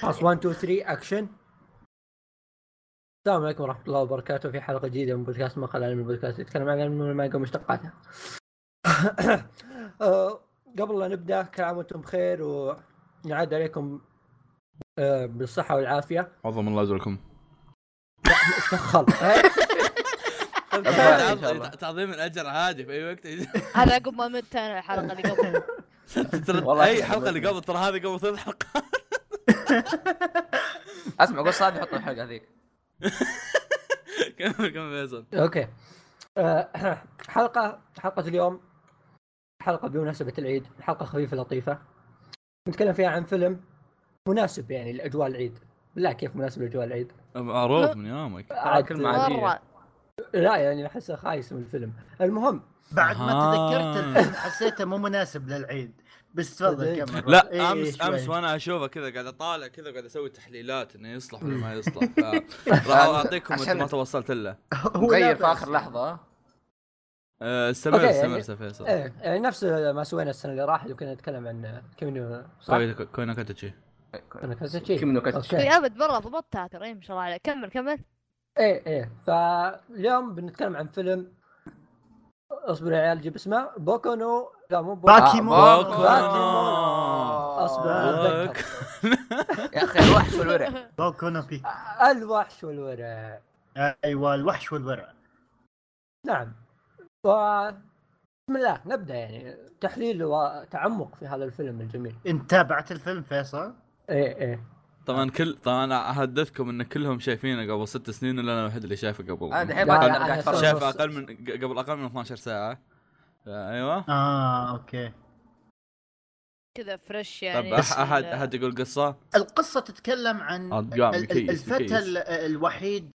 خلاص 1 2 3 اكشن السلام عليكم ورحمة الله وبركاته. في حلقة جديدة من بودكاست مقال علم البودكاست يتكلم عن علم المانجا ومشتقاتها. آه، قبل لا نبدأ كل عام وأنتم بخير ونعاد عليكم آه، بالصحة والعافية. عظم الله أجركم. دخل؟ تعظيم الأجر عادي في أي وقت. هذا عقب ما مت أنا الحلقة اللي قبل. والله أي من اللي قبل ترى هذه قبل ثلاث حلقات اسمع قول صادق حط الحلقة هذيك كمل كمل فيصل أوكي. آه، حلقة حلقة اليوم حلقة بمناسبة العيد، حلقة خفيفة لطيفة. نتكلم فيها عن فيلم مناسب يعني لأجواء العيد. لا كيف مناسب لأجواء العيد؟ معروف من يومك عاد- كلمة عادية. مرة لا يعني أحسه خايس من الفيلم. المهم بعد ما. تذكرت الفيلم حسيته مو مناسب للعيد بس تفضل كمل. لا إيه، أمس شوي. أمس وأنا أشوفه كذا قاعد أطالع كذا قاعد أسوي تحليلات إنه يصلح ولا ما يصلح ف راح أعطيكم عشان- ما توصلت له لا في. آخر لحظة. آه، استمر استمر يعني- استمر فيصل. إيه يعني نفس ما سوينا السنة اللي راحت وكنا نتكلم عن كيمينو صح؟ كوي- كوينا كاتشي كنا كاتشي كيمينو كاتشي. أبد مره ضبطتها ترى إيه، ما شاء الله عليك. كمل كمل. إيه إيه. فاليوم بنتكلم عن فيلم اصبر يا عيال جيب اسمه. بوكونو لا مو بوكو باكيمون. آه،. اصبر. اتذكر. يا أخي الوحش والورع. بوكو نو بيكو الوحش والورع. أيوه الوحش والورع. نعم. و بسم الله نبدأ يعني. تحليل وتعمق في هذا الفيلم الجميل. انت تابعت الفيلم فيصل؟ إيه إيه. طبعا كل طبعا أحدثكم إن كلهم شايفينه قبل ست سنين ولا أنا الوحيد اللي شايفه قبل. أنا الحين قاعد اتفرج شايف- شايفه أقل من قبل أقل من 12 ساعة. أيوه. آه okay. كذا fresh طب يعني أح- احد أحد يقول قصة؟ القصة تتكلم عن آه، الفتى الوحيد.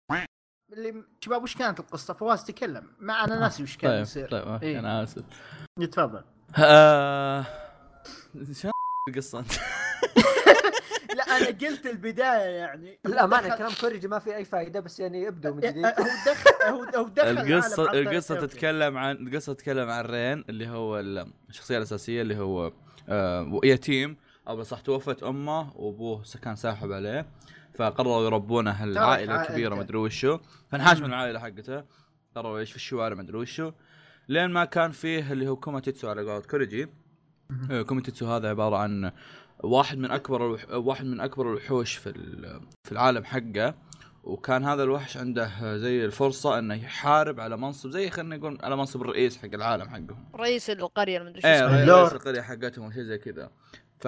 اللي شباب وش كانت القصة؟ فواز تكلم. ما أنا ناسي وش كان طيب يصير. طيب إيه. أنا آسف. تفضل آه، شو القصة أنت؟ لا أنا قلت البداية يعني. للامانه دخل- كلام كوريجي ما في أي فائده بس يعني ابدوا من جديد. هو دخل هو دخل القصة القصة تتكلم عن القصة تتكلم عن رين اللي هو الشخصية الأساسية اللي هو آه، يتيم أو صح توفت أمه وأبوه كان ساحب عليه. فقرروا يربونه العائلة. الكبيرة مدري وشو. فانحاش من العائلة حقته. قرروا يعيش في الشوارع مدري وشو. لين ما كان فيه اللي هو كوماتيتسو على قولة كوريجي. آه، كوماتيتسو هذا عبارة عن واحد من أكبر الوح... واحد من أكبر الوحوش في ال- في العالم حقه. وكان هذا الوحش عنده زي الفرصة إنه يحارب على منصب زي خلينا نقول على منصب الرئيس حق العالم حقهم. رئيس القرية المدري شو إيه اسمه. رئيس اللورد. القرية حقتهم أو شيء زي كذا. ف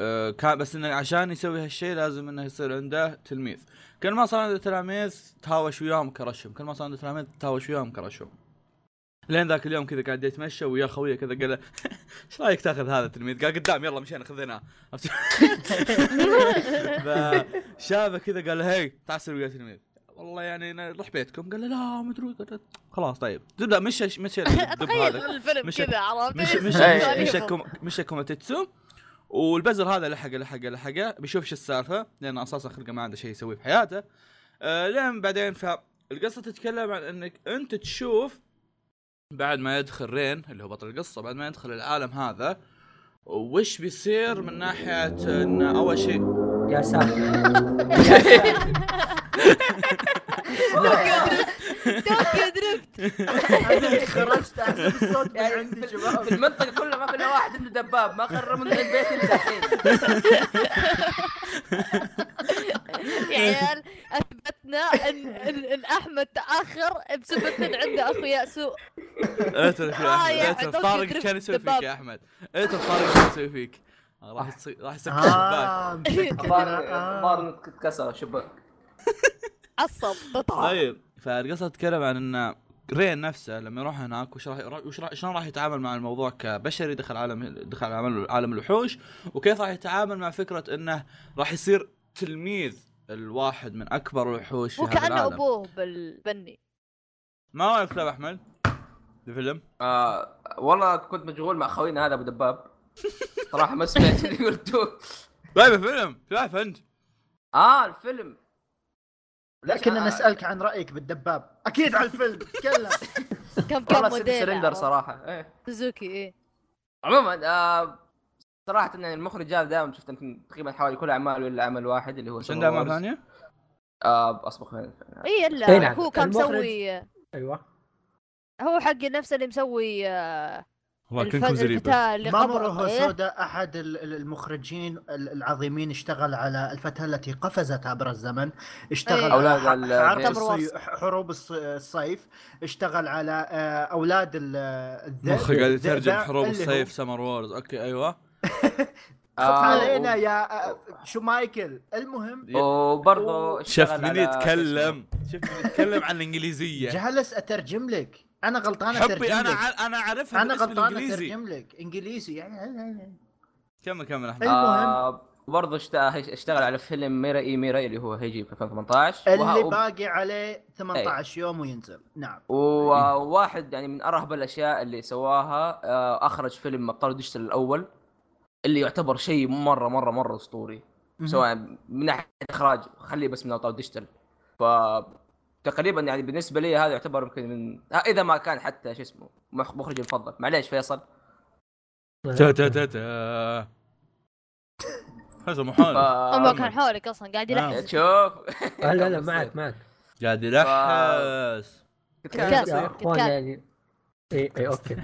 آه، كان بس إنه عشان يسوي هالشيء لازم إنه يصير عنده تلميذ. كل ما صار عنده تلاميذ تهاوش وياهم كرشهم. كل ما صار عنده تلاميذ تهاوش وياهم كرشهم. لين ذاك اليوم كذا قاعد يتمشى ويا خويه كذا قال له إيش رأيك تاخذ هذا التلميذ؟ قال قدام يلا مشينا خذيناه؟ فشافه كذا قال له هي تعال سوي ويا تلميذ والله يعني روح بيتكم. قال له لا ما أدري. خلاص طيب. تبدا مشى مشى الدب تخيل هذا الفيلم مش- كذا عرفت؟ مش مش إيه. مش كوم مش كوماتيتسو والبزر هذا لحقه لحقه لحقه بيشوف شو السالفة لأن أساسا خلقه ما عنده شيء يسويه في حياته آه لين بعدين فالقصة تتكلم عن إنك أنت تشوف بعد ما يدخل رين اللي هو بطل القصة بعد ما يدخل العالم هذا وش بيصير من ناحية إن أول شيء؟ يا ساتر. توكيو Drift خرجت احسب الصوت من عندي في شباب في المنطقة كلها ما في إلا واحد عنده دباب ما خرب من البيت إلا الحين. يا عيال أثبتنا ان إن, أحمد تأخر بسبب إن عنده أخويا سوء. اعترف يا آه أحمد يا اعترف أحمد، طارق كان يسوي فيك. يا أحمد اعترف طارق كان يسوي فيك آه، راح يصير راح يسكر الشباك. الظاهر آه. الظاهر إنك اتكسر الشباك عصب قطعه طيب فالقصة تتكلم عن إن رين نفسه لما يروح هناك وش راح وش راح شلون راح يتعامل مع الموضوع كبشري دخل عالم دخل عالم عالم الوحوش وكيف راح يتعامل مع فكرة إنه راح يصير تلميذ الواحد من أكبر الوحوش في هذا وكأنه العالم أبوه بالبني ما رأيك في أحمد؟ الفيلم؟ آه والله كنت مشغول مع خوينا هذا أبو دباب. صراحة ما سمعت اللي قلتوه. طيب الفيلم. شايف أنت؟ آه الفيلم. لكن أنا اسالك عن رأيك بالدباب. أكيد على الفيلم. تكلم. كم كم والله موديل عرفت؟ صراحة. إيه. سوزوكي إيه. عموما آه صراحة يعني المخرج هذا دائما شفت يمكن تقريبا حوالي كل أعماله إلا عمل واحد اللي هو عشان عنده اعمال ثانية؟ آه اصبر خلينا اي إيه إلا نعم. هو كان مسوي أيوه. هو حق نفسه اللي مسوي آه، والله اللي مامورو قبره. إيه؟ هوسودا أحد ال- ال- المخرجين ال- العظيمين اشتغل على الفتاة التي قفزت عبر الزمن اشتغل أي. على أولاد ح- ال- حرب تمر الصي- حروب الص- الصيف اشتغل على آه، أولاد ال- الذئب مخي قاعد يترجم حروب هو- الصيف Summer Wars. أوكي أيوه. خف آه، علينا يا آه، شو مايكل؟ المهم وبرضه شفني يتكلم شفني يتكلم عن الإنجليزية. جالس أترجم لك؟ أنا غلطان حبي أنا ع- أنا اعرفها أنا بالاسم غلطان الإنجليزي. اترجم لك. إنجليزي يعني. كمل كمل أحمد. المهم. آه برضه اشت- اشتغل على فيلم ميراي ميراي اللي هو هيجي في 2018 اللي وه- باقي عليه 18 يوم وينزل. نعم. وواحد يعني من أرهب الأشياء اللي سواها آه، أخرج فيلم أبطال ديجيتال الأول اللي يعتبر شيء مرة مرة مرة أسطوري. سواء من ناحية إخراج خليه بس من أبطال ديجيتال ف تقريبا يعني بالنسبة لي هذا يعتبر يمكن من آه، إذا ما كان حتى شو اسمه مخ- مخرجي المفضل معليش فيصل تا تا تا تا هذا. محال أما كان حولك أصلا قاعد نعم. يلحس تشوف آه، لا لا معك معك قاعد يلحس. يا. أخوان. يعني اي اي أوكي.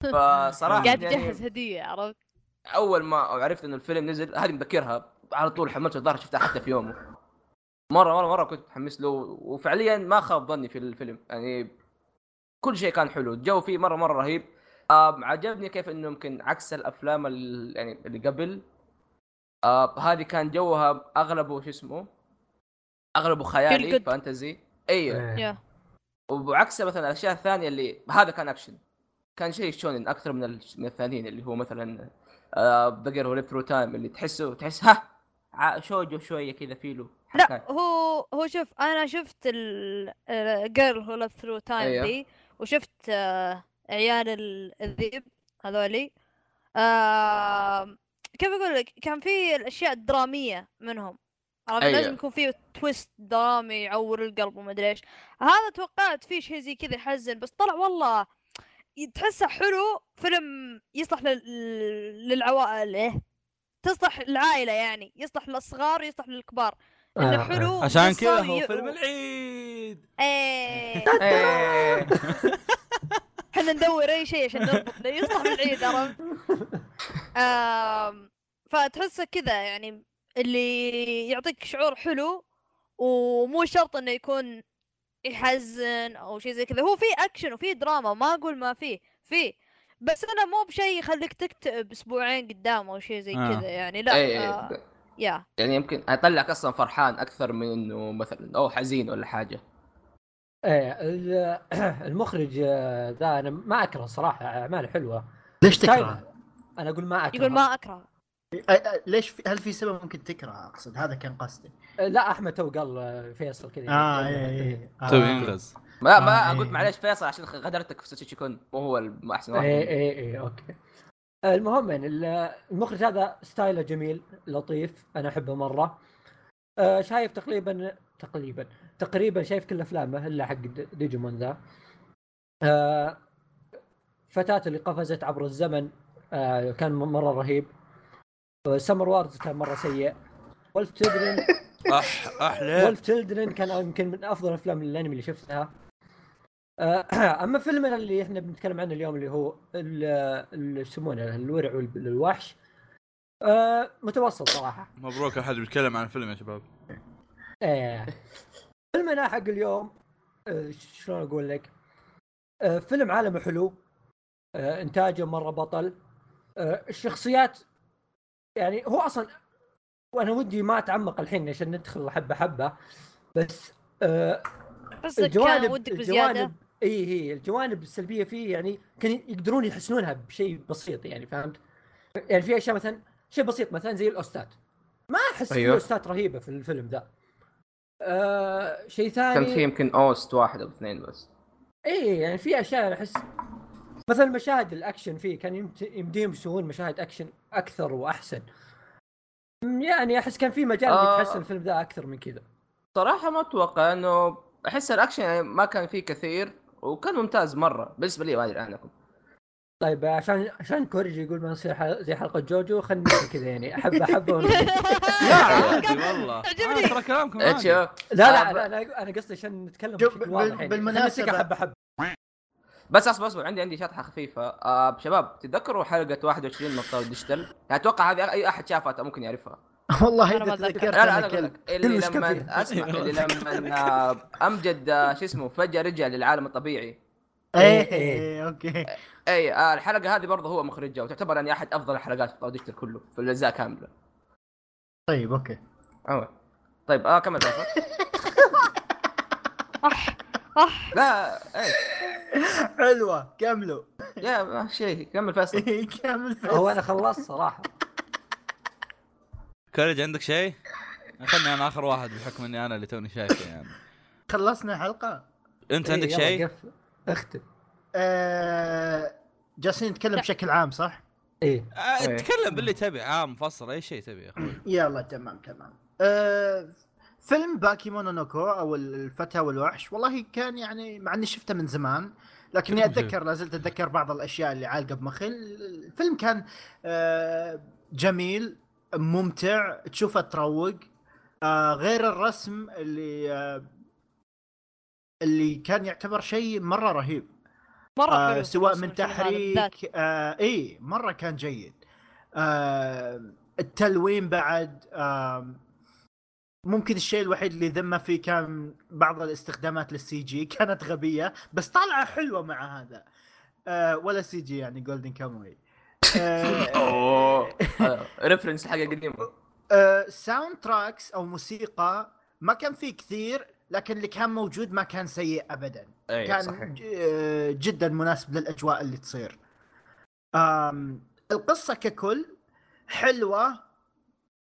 فصراحة قاعد يعني يجهز هدية عرفت أول ما عرفت انه الفيلم نزل هذه مذكرها على طول حملت الظاهر شفتها حتى في يومه. مرة مرة مرة كنت متحمس له وفعليا ما خاب ظني في الفيلم. يعني كل شيء كان حلو. الجو فيه مرة مرة رهيب. آه عجبني كيف إنه يمكن عكس الأفلام ال- يعني اللي قبل. آه هذه كان جوها اغلبه شو اسمه؟ اغلبه خيالي. Fantasy. أيوه إيه. وعكس مثلا الأشياء الثانية اللي هذا كان اكشن كان شيء shonen أكثر من من الثانيين اللي هو مثلا The Girl Who Through Time اللي تحسه تحس ها! shojo شوية كذا feel و لا هو هو شوف أنا شفت ال Girl Who Through Time أيوه. دي وشفت آه، عيال ال- الذئب هذولي. آه، كيف أقول لك؟ كان في الأشياء الدرامية منهم. عرفت؟ أيوه. لازم يكون في twist درامي يعور القلب وما أدري إيش. هذا توقعت فيه شيء زي كذا يحزن بس طلع والله تحسه حلو فيلم يصلح لل... للعوائل إيه. تصلح العائلة يعني يصلح للصغار ويصلح للكبار. إنه آه، حلو عشان كذا هو فيلم العيد. إيه. إيه. إحنا ندور أي شيء عشان نربط يصلح بالعيد عرفت؟ فتحسه كذا يعني اللي يعطيك شعور حلو ومو شرط إنه يكون يحزن أو شيء زي كذا. هو في أكشن وفي دراما ما أقول ما فيه فيه بس أنا مو بشيء يخليك تكتئب أسبوعين قدام أو شيء زي آه. كذا يعني لا إيه. آه يا. يعني يمكن يطلعك أصلا فرحان أكثر من إنه مثلا أو حزين ولا حاجة. إيه ال- المخرج آه، ذا أنا ما أكره صراحة أعماله حلوة. ليش تكره؟ أنا أقول ما أكره. يقول ما أكره. ليش في هل في سبب ممكن تكره؟ أقصد هذا كان قصدي. لا أحمد تو قال آه، فيصل كذا. آه اي اي تو آه. ينغز. ما ما آه، قلت إيه. معليش فيصل عشان غدرتك في سوتشي كون مو هو احسن واحد. اي اي اي أوكي. المهم يعني ال- المخرج هذا style ه جميل لطيف أنا أحبه مرة. آه، شايف تقريبا تقريبا تقريبا شايف كل أفلامه إلا حق ديجيمون ذا. آه، فتاة اللي قفزت عبر الزمن آه، كان مرة رهيب. Summer Wars كان مرة سيء. Wolf Children أح أحلى. ولف تشيلدرن كان يمكن من أفضل أفلام الأنمي اللي شفتها. أما فيلمنا اللي إحنا بنتكلم عنه اليوم اللي هو ال- ال- إيش يسمونه الورع والوحش آه، متوسط صراحة. مبروك أحد بيتكلم عن الفيلم يا شباب. إيه. فيلمنا حق اليوم آه، شلون أقول لك؟ آه، فيلم عالمه حلو آه، إنتاجه مرة بطل آه، الشخصيات يعني هو أصلا وأنا ودي ما أتعمق الحين عشان ندخل حبة حبة بس آه، بس كان ودك بزيادة؟ الجوانب إي هي الجوانب السلبية فيه يعني كان يقدرون يحسنونها بشيء بسيط يعني فهمت؟ يعني في أشياء مثلا شيء بسيط مثلا زي ال OST ات ما أحس أيوه. أيوه. في OST ات رهيبة في الفيلم ذا آه شيء كان ثاني في يمكن OST واحد أو اثنين بس إي يعني في أشياء أحس مثلا مشاهد الأكشن فيه كان يمديهم يسوون مشاهد أكشن أكثر وأحسن يعني أحس كان في مجال. آه. يتحسن الفيلم ذا أكثر من كذا صراحة ما أتوقع إنه أحس الأكشن يعني ما كان فيه كثير وكان ممتاز مرة بالنسبة لي ما أدري عنكم طيب عشان عشان كوريجي يقول ما نصير حل- زي حلقة جوجو خلينا كذا يعني. حبه حبه ون- لا عادي والله. ترى كلامكم لا لا آه، أنا أنا أنا قصدي عشان نتكلم بشكل واضح يعني. بالمناسبة- خلينا حبه حبه بس أصبر أصبر عندي عندي شطحة خفيفة. آه شباب تتذكروا حلقة 21 نقطه ديجيتال أتوقع هذه أي أحد شافها ممكن يعرفها. والله أنا ما لا لا أنا أنا لك اللي لما؟ أسمع اللي لما أمجد آه، شو اسمه فجأة رجع للعالم الطبيعي. إيه إيه. إيه أوكي. اي آه الحلقة هذه برضه هو مخرجها وتعتبر يعني أحد أفضل الحلقات في ديجيتال كله في الأجزاء كاملة. طيب أوكي. أوه. طيب آه كمل. أح أح. لا إيه. حلوة. كملوا. يا ما شيء. كمل فيصل. إيه، كمل فيصل. هو أنا خلصت صراحة. كوريج عندك شيء؟ خلني أنا آخر واحد بحكم إني أنا اللي توني شايفه يعني خلصنا الحلقة أنت إيه، عندك يلا شيء؟ اختم آه جالسين نتكلم. بشكل عام صح؟ إيه آه، إيه. تكلم باللي تبي عام مفصل أي شيء تبي يا أخوي يلا تمام تمام آه فيلم باكي مونونوكو أو الفتى والوحش والله كان يعني مع إني شفته من زمان لكني أتذكر لا زلت أتذكر بعض الأشياء اللي عالقة بمخي الفيلم كان آه جميل ممتع تشوفه تروق. آه غير الرسم اللي آه اللي كان يعتبر شيء مرة رهيب. مرة آه حلو سواء من. تحريك آه إي مرة كان جيد. آه التلوين بعد آه ممكن الشيء الوحيد اللي ذمه فيه كان بعض الاستخدامات لل CG كانت غبية بس طالعة حلوة مع هذا. آه ولا CG يعني جولدن كاموي آه أوه. reference حاجة قديمة. آه soundtracks أو موسيقى ما كان فيه كثير لكن اللي كان موجود ما كان سيء ابدا. اي كان صحيح. آه، جدا مناسب للأجواء اللي تصير. القصة ككل حلوة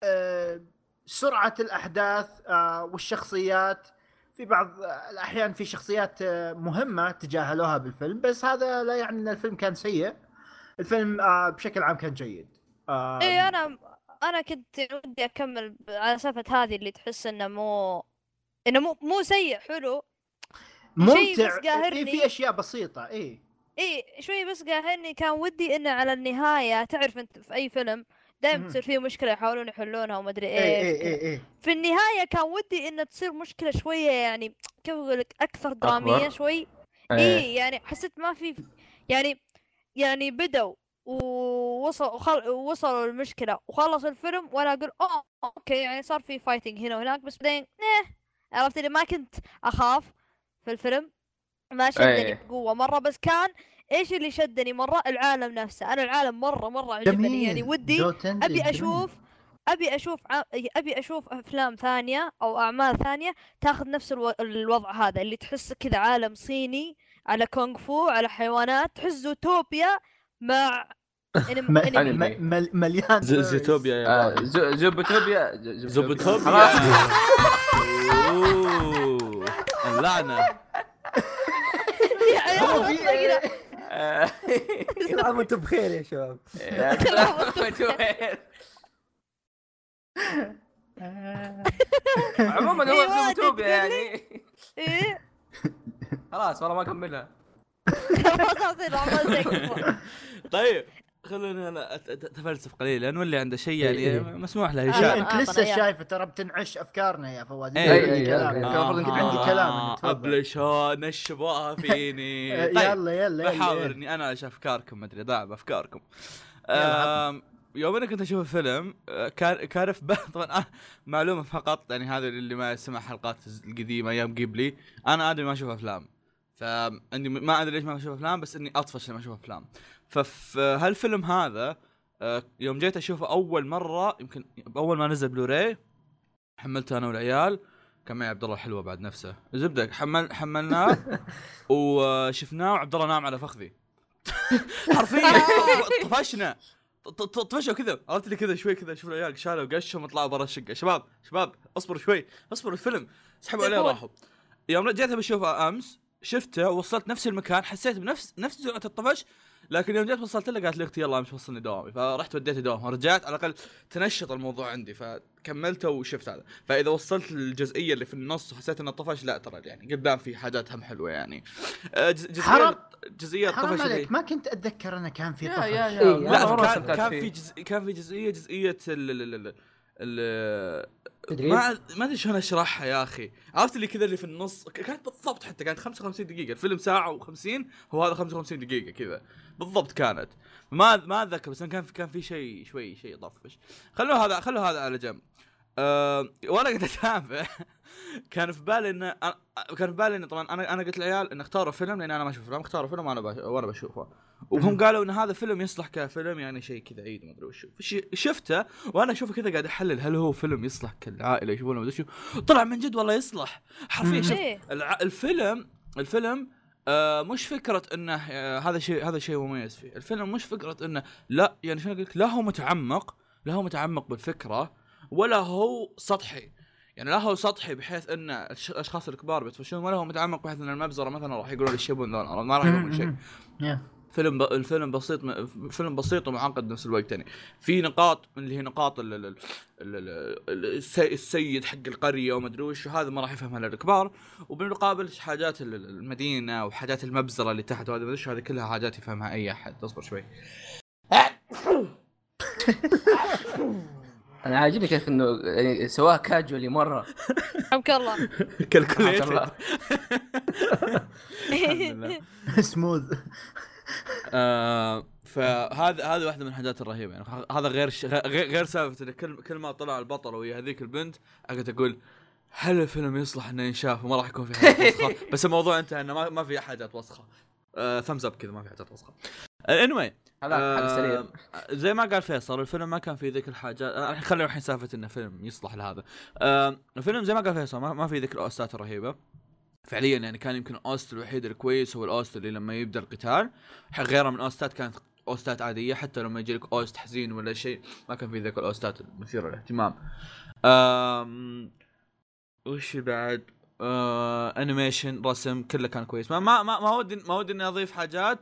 آه، سرعة الأحداث آه، والشخصيات. في بعض الأحيان في شخصيات آه، مهمة تجاهلوها بالفيلم بس هذا لا يعني إن الفيلم كان سيء. الفيلم آه، بشكل عام كان جيد. إيه أنا أنا كنت ودي أكمل على سالفة هذه اللي تحس إنه مو إنه مو مو سيء حلو ممتع. في, في أشياء بسيطة اي إيه شوي بس قاهرني كان ودي إنه على النهاية تعرف أنت في أي فيلم دائما. تصير فيه مشكلة يحاولون يحلونها وما أدري اي إيش اي. اي اي في النهاية كان ودي إنه تصير مشكلة شوية يعني كيف أقول لك أكثر درامية أكبر. شوي إيه. إيه يعني حسيت ما في يعني يعني بدوا ووصلوا وخل... وصلوا المشكلة وخلص الفيلم وأنا أقول أوه okay يعني صار في fighting هنا وهناك بس بعدين نه عرفت اللي ما كنت أخاف في الفيلم. ما شدني إيه. بقوة مرة بس كان إيش اللي شدني مرة؟ العالم نفسه. أنا العالم مرة مرة عجبني. يعني ودي أبي. أشوف أبي أشوف ع- أبي أشوف أفلام ثانية أو أعمال ثانية تاخذ نفس ألو... الوضع هذا اللي تحس كذا عالم صيني على كونغ فو على حيوانات تحس زوتوبيا مع مليان ز- فيرس. زيتوبيا يا آه، زوبوتوبيا زوبوتوبيا اللعنة يا عيال كذا. كل عام وأنتم بخير يا شباب؟ عموما هو زوبوتوبيا يتكلم. يعني إيه خلاص والله ما أكملها خلاص اصير عمال زي كذا. طيب خلونا أنا أتفلسف قليلا واللي عنده شيء يعني إيه. مسموح له إيه، يشارك انت لسه طبعاً. شايفه ترى بتنعش أفكارنا يا فواز إيه، عندي إيه، كلام إيه، كان إيه. المفروض عندي آه، كلام. ابلشوا نشبوها فيني طيب يلا يلا. اني أنا إيش أفكاركم ما أدري ضاع بأفكاركم يوم أنا كنت أشوف الفيلم آه، كان كارف ب- طبعا آه، معلومة فقط يعني هذا اللي ما سمع حلقات القديمة أيام قبلي أنا ادري ما أشوف أفلام فعندي ما أدري ليش ما أشوف أفلام بس إني أطفش لما أشوف أفلام. ففي هالفيلم هذا آه، يوم جيت أشوفه أول مرة يمكن أول ما نزل بلوراي حملته أنا والعيال. كان معي عبد الله حلوة بعد نفسه. زبدة حمل حملناه وشفناه وعبد الله نام على فخذي. حرفيا. طفشنا. طفشوا كذا. عرفت لي كذا شوي كذا شوف العيال شالوا قشهم وطلعوا برا الشقة. شباب شباب اصبروا شوي اصبروا الفيلم. سحبوا عليه. راحوا. يوم جيت بشوفه أمس شفته وصلت نفس المكان حسيت بنفس نفس سرعه الطفش لكن يوم جيت وصلت لها قالت لي أختي يلا مش وصلني دوامي. فرحت وديته دوام رجعت على الأقل تنشط الموضوع عندي فكملته وشفت هذا. فإذا وصلت للجزئية اللي في النص وحسيت إنه طفش لا ترى يعني قدام في حاجات هم حلوة يعني. جز- جزئية حرام- جزئية حرام طفش اللي- عليك. ما كنت أتذكر إنه كان في يا طفش. يا يا مرة- لا كان كان. في جزء كان في جزئيه جزئية ال ال ال ما ما أدري شلون أشرحها يا أخي. عرفت اللي كذا اللي في النص؟ كانت بالضبط حتى كانت 55 دقيقة. الفيلم ساعة و50 هو هذا 55 دقيقة كذا. بالضبط كانت. ما ما أتذكر بس كان في كان في شيء شوي شيء طفش خلوا هذا خلوا هذا على جنب. أه وأنا قاعد أتابع. كان في بالي إنه كان في بالي إنه طبعا أنا أنا قلت العيال ان اختاروا فيلم لأن أنا ما أشوف افلام اختاروا فيلم وأنا. وأنا بشوفه. وهم قالوا إن هذا فيلم يصلح كفيلم يعني شيء كذا عيد ما أدري وشو فش- شفته وأنا أشوفه كذا قاعد أحلل هل هو فيلم يصلح كالعائلة يشوفونه ما أدري شو. طلع من جد والله يصلح. حرفيا شوف الع... الفيلم الفيلم آه مش فكرة إنه آه هذا شيء هذا شيء مميز فيه. الفيلم مش فكرة إنه لا يعني شنو أقول لك؟ لا هو متعمق لا هو متعمق بالفكرة ولا هو سطحي. يعني لا هو سطحي بحيث إن الأشخاص الكبار بيتفشون ولا هو متعمق بحيث إن المبزرة مثلا راح يقولون للشبون ذول ما راح يفهمون شيء. فيلم ب... الفيلم بسيط م... فيلم بسيط ومعقد بنفس الوقت يعني في نقاط اللي هي نقاط ال... ال... ال... ال... ال... السي... السيد حق القرية وما أدري وش هذا ما راح يفهمها إلا الكبار. وبالمقابل حاجات ال- المدينة وحاجات المبزرة اللي تحت وهذا ما أدري وش هذه كلها حاجات يفهمها أي أحد. اصبر شوي. أنا عاجبني كيف إنه يعني سواها كاجولي مرة. حمك الله. كالكوليتد الله. الحمد لله. سموث آه فهذا هذا واحدة من الحاجات الرهيبة. يعني هذا غير ش... غير غير سالفة انه كل كل ما طلع البطل ويا هذيك البنت قاعد أقول هل الفيلم يصلح إنه ينشاف وما راح يكون في حاجات وسخة؟ بس الموضوع انتهى إنه ما, ما في حاجات وسخه ثمز اب كذا ما في حاجات وسخه اني هذا آه، زي ما قال فيصل الفيلم ما كان فيه ذيك الحاجات آه، خلينا الحين سالفة إنه فيلم يصلح لهذا. آه، الفيلم زي ما قال فيصل ما, ما فيه ذيك الأوستات الرهيبة. فعليا يعني كان يمكن ال OST الوحيد الكويس هو ال OST اللي لما يبدأ القتال غيره من OST ات كانت OST ات عادية حتى لما يجي لك OST حزين ولا شيء ما كان في ذيك ال OST ات المثيره للاهتمام. وش بعد؟ آه animation رسم كله كان كويس. ما ما ما, ما ودي ما ودي إني أضيف حاجات.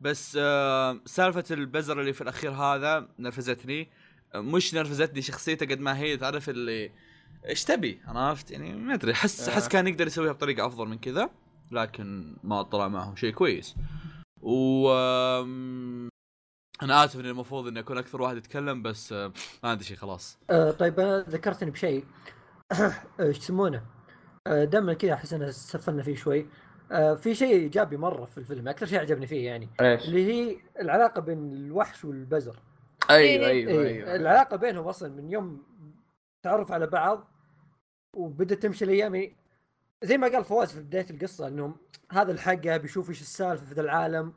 بس آه سالفة البزر اللي في الأخير هذا نرفزتني. آه، مش نرفزتني شخصيته قد ما هي تعرف اللي إيش تبي؟ عرفت؟ يعني ما أدري أحس أحس كان يقدر يسويها بطريقة أفضل من كذا لكن ما طلع معهم شيء كويس. و أنا آسف إني المفروض إني أكون أكثر واحد يتكلم بس آه، ما عندي شيء خلاص. آه طيب أنا ذكرتني بشيء. إيش يسمونه؟ آه دائما كذا أحس إن سفلنا فيه شوي. آه في شيء إيجابي مرة في الفيلم أكثر شيء عجبني فيه يعني إيش؟ اللي هي العلاقة بين الوحش والبزر. أيوه إيه. أيوه إيه أيوه. العلاقة بينهم أصلا من يوم تعرف على بعض وبدت تمشي الأيام زي ما قال فواز في بداية القصة إنهم هذا لحقه بيشوف إيش السالفة في ذا العالم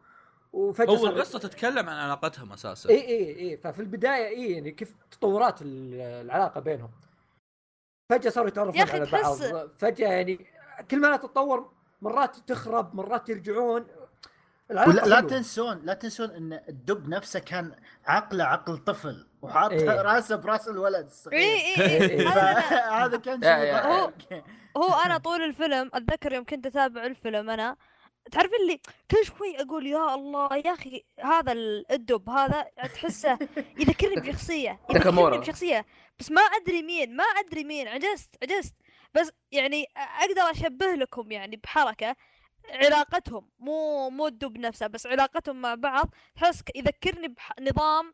وفجأة هو صار- القصة تتكلم عن علاقتهم أساسا. اي اي اي ففي البداية اي يعني كيف تطورات ال- العلاقة بينهم. فجأة صاروا يتعرفون على بعض. فجأة يعني كل ما تتطور مرات تخرب مرات يرجعون ولا لا حلوة. تنسون لا تنسون إن الدب نفسه كان عقله عقل طفل وحاط إيه. راسه براس الولد اي الصغير اي اي إيه. هذا كان ضحك. هو أنا طول الفيلم أتذكر يوم كنت أتابع الفيلم أنا تعرف اللي كل شوي أقول يا الله يا أخي هذا ال- الدب هذا تحسه يذكرني بشخصية يذكرني. بشخصية بس ما أدري مين ما أدري مين عجزت عجزت بس يعني أقدر أشبه لكم يعني بحركة علاقتهم مو مو الدب نفسه بس علاقتهم مع بعض. تحس يذكرني بنظام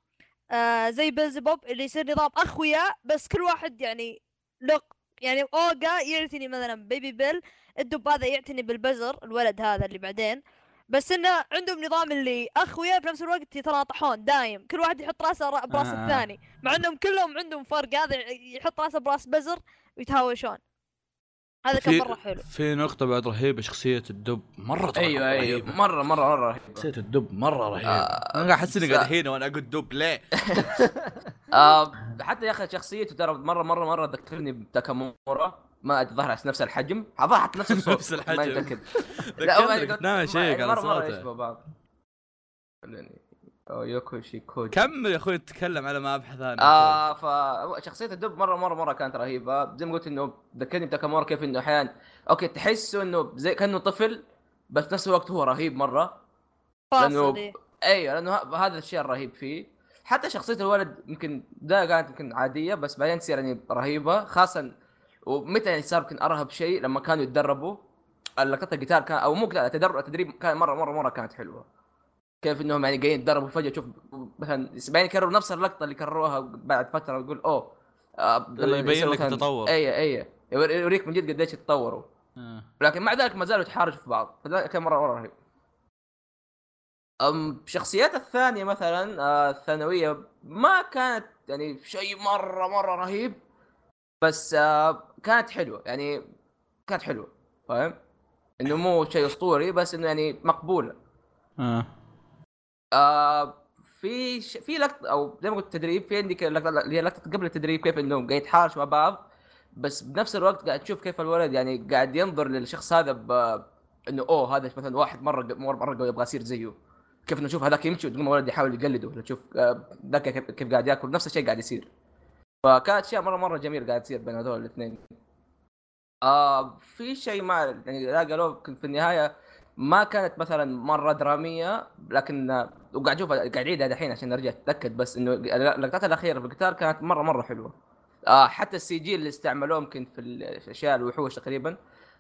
آه زي بيلزبوب اللي يصير نظام أخويا بس كل واحد يعني له يعني أوجا يعتني مثلا بيبي بيل الدب هذا يعتني بالبزر الولد هذا اللي بعدين. بس إنه عندهم نظام اللي أخويا في نفس الوقت يتناطحون دايم كل واحد يحط رأسه را- برأس آه. الثاني. مع إنهم كلهم عندهم فرق هذا يحط رأسه برأس بزر ويتهاوشون. هذا كان مرة حلو. في نقطة بعد رهيبة شخصية الدب مرة ترى أيوه أيوه. رهيبة. مرة مرة مرة رهيبة. شخصية الدب مرة رهيبة. آه، أنا قاعد أحس إني قاعد هنا وأنا أقول دب ليه؟ آه حتى يا أخي شخصيته ترى مرة مرة مرة ذكرني بتاكامورا. ما ظهر على نفس الحجم. ظهر حتى نفس الصوت. نفس الحجم. ما كنت ناوي اشيك على مرة مرة صوته. يشبه بعض. يعني أو يوكو شيكوجي. كمل يا أخوي تتكلم على ما ابحث أنا آه فشخصيه الدب مره مره مرة كانت رهيبة. زي ما قلت إنه ذكرني بتاكامورا كيف إنه أحيانا أوكي تحسه إنه زي كأنه طفل بس في نفس الوقت هو رهيب مرة. إيه. أيوه لأنه ه- هذا الشيء الرهيب فيه. حتى شخصية الولد يمكن ده كانت يمكن عادية بس بعدين تصير يعني رهيبة. خاصه ومتى يعني صار يمكن أرهب شيء لما كانوا يتدربوا. لقطه القتال كان أو مو قتال التدرب التدريب كان مره مره مرة كانت حلوة. كيف إنهم يعني قاعدين يتدربوا فجأة تشوف مثلا بعدين يكرروا نفس اللقطة اللي كرروها بعد فترة ويقول أوه آه يبين لك التطور. اي اي يوري- يوريك من جد قديش يتطوروا آه. لكن مع ذلك ما زالوا يتحارشوا في بعض فذا كان مرة مرة رهيب أم الشخصيات الثانية مثلا آه، الثانوية ما كانت يعني شيء مرة مرة رهيب بس آه، كانت حلوة يعني كانت حلوة فاهم؟ إنه مو شيء أسطوري بس إنه يعني مقبولة آه. آه في ش... في لقطة أو زي ما قلت تدريب في عندك اللقطة اللي هي لقطة قبل التدريب كيف انهم قاعد يتحارشوا مع بعض بس بنفس الوقت قاعد تشوف كيف الولد يعني قاعد ينظر للشخص هذا ب إنه أوه هذا مثلا واحد مرة مرة, قوي يبغى يصير زيه. كيف إنه شوف هذاك يمشي وتقوم الولد يحاول يقلده تشوف آه، ذاك كيف قاعد يأكل نفس الشيء قاعد يصير. فكانت أشياء مرة مرة جميل قاعد تصير بين هذول الاثنين. آه في شيء ما يعني لا قالوه في النهاية ما كانت مثلا مرة درامية لكن وقاعد أشوف قاعد أعيدها دحين عشان أرجع أتأكد بس إنه اللقطات الأخيرة في القتال كانت مره مرة حلوة آه حتى ال CG اللي استعملوه يمكن في الأشياء الوحوش تقريبا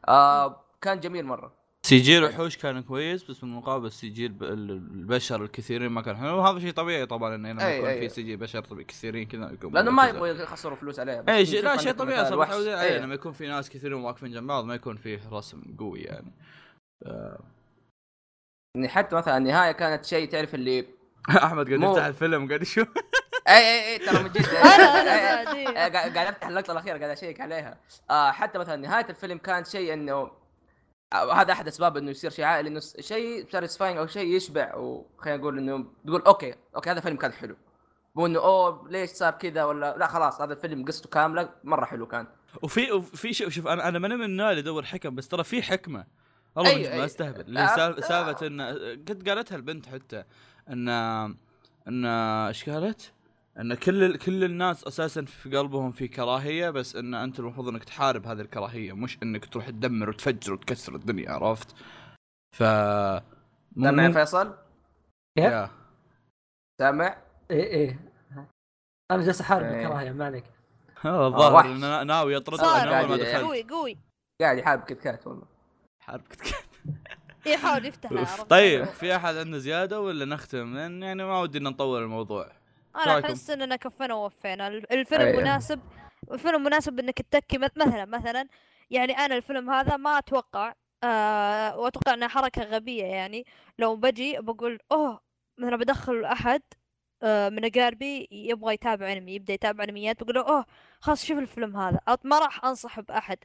آه كان جميل مرة CG الوحوش كان كويس بس بالمقابل CG الب- ال- البشر الكثيرين ما كان حلو وهذا شيء طبيعي طبعا إنه لما يكون. في CG بشر طبيعي كثيرين كذا يكون لأنه ما. يبغوا يخسروا فلوس عليها أي شيء لا شيء طبيعي. عليه لما يكون في ناس كثيرين واقفين جنب بعض ما يكون فيه رسم قوي يعني. يعني حتى مثلا النهاية كانت شيء تعرف اللي أحمد قاعد يفتح الفيلم قاعد يشوف. اي اي اي ترى من جد. أنا أنا إيه، إيه، إيه. قاعد أفتح اللقطة الأخيرة قاعد أشيك عليها. آه حتى مثلا نهاية الفيلم كان شيء انه آه، هذا أحد أسباب إنه يصير شيء عائلي إنه شيء satisfying أو شيء يشبع وخلينا نقول إنه تقول okay okay هذا فيلم كان حلو. مو إنه أوه ليش صار كذا ولا لا خلاص هذا الفيلم قصته كاملة مرة حلو كان. وفي وفي شيء شوف أنا أنا ماني من النوع اللي يدور حكم بس ترى في حكمة. والله أيوة، ما أيوة. استهبل اللي آه، سالفه آه. ان قد قالتها البنت حتى ان إن إيش قالت؟ إن كل كل الناس أساسا في قلبهم في كراهية بس إن أنت المفروض إنك تحارب هذه الكراهية مش إنك تروح تدمر وتفجر وتكسر الدنيا عرفت؟ ف سامع يا فيصل؟ كيف؟ يا. سامع؟ إيه إيه أنا جالس أحارب إيه. الكراهية ما عليك آه، الظاهر وحش. إنه ناوي يطرد اول ما دخلت قوي قوي قاعد يحارب كيت كات والله حارب كت- يحاول يفتح؟ طيب في أحد عنده زيادة ولا نختم؟ لأن يعني ما ودي نطول الموضوع أنا؟ أحس إننا كفينا ووفينا ال- الفيلم أي. مناسب الفيلم مناسب إنك تتكي مث- مثلا مثلا يعني أنا الفيلم هذا ما أتوقع آه وأتوقع إنها حركة غبية يعني لو بجي بقول أوه مثلا بدخل أحد آه من أقاربي يبغى يتابع أنمي يبدأ يتابع أنميات بقول له أوه خلاص شوف الفيلم هذا ما راح أنصح بأحد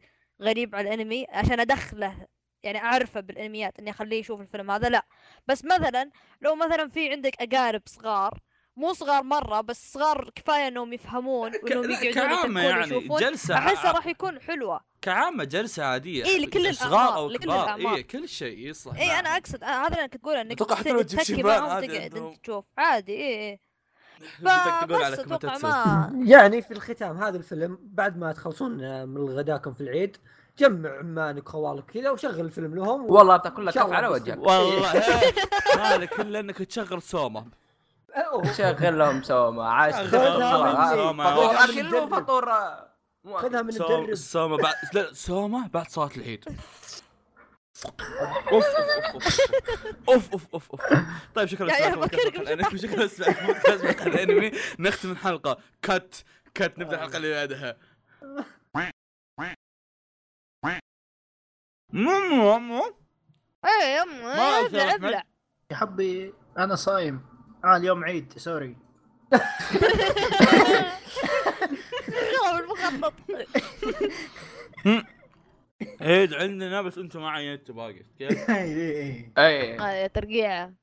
غريب على الأنمي عشان أدخله يعني أعرفه بالأنميات إني أخليه يشوف الفيلم هذا لا بس مثلا لو مثلا في عندك أقارب صغار مو صغار مرة بس صغار كفاية إنهم يفهمون وإنهم يقعدون يعني ويشوفون جلسة احسها ع- راح يكون حلوة كعامة جلسة عادية إيه، لكل صغار الأعمار، أو لكل كبار. اي كل شيء يصلح اي أنا معهم. أقصد أنا هذا اللي أنا كنت أقوله إنك تتكي معهم تقعد. انت تشوف عادي اي اي فبس أتوقع. ما يعني في الختام هذا الفيلم بعد ما تخلصون آه، من غداكم في العيد جمع عمانك خوالك كذا وشغل الفيلم لهم و... والله بتاكل لك كف على وجهك والله إيه، هذا كله انك تشغل سوما. شغل لهم سوما عاش. فطور خذها اكل من وفطور آه،. خذها من سوما المدرب سوما بعد لا سوما بعد صلاة العيد اوف اوف اوف اوف اوف طيب شكرا الانمي شكرا مقهى الانمي نختم الحلقة كت كت نبدا الحلقة اللي بعدها مو مو مو. اي ما ابلع ابلع يا حبي أنا صايم. آه اليوم عيد سوري. المخطط. عيد عندنا بس أنتم ما عينتوا باقي كيف؟ اي اي اي آه، ترقيعه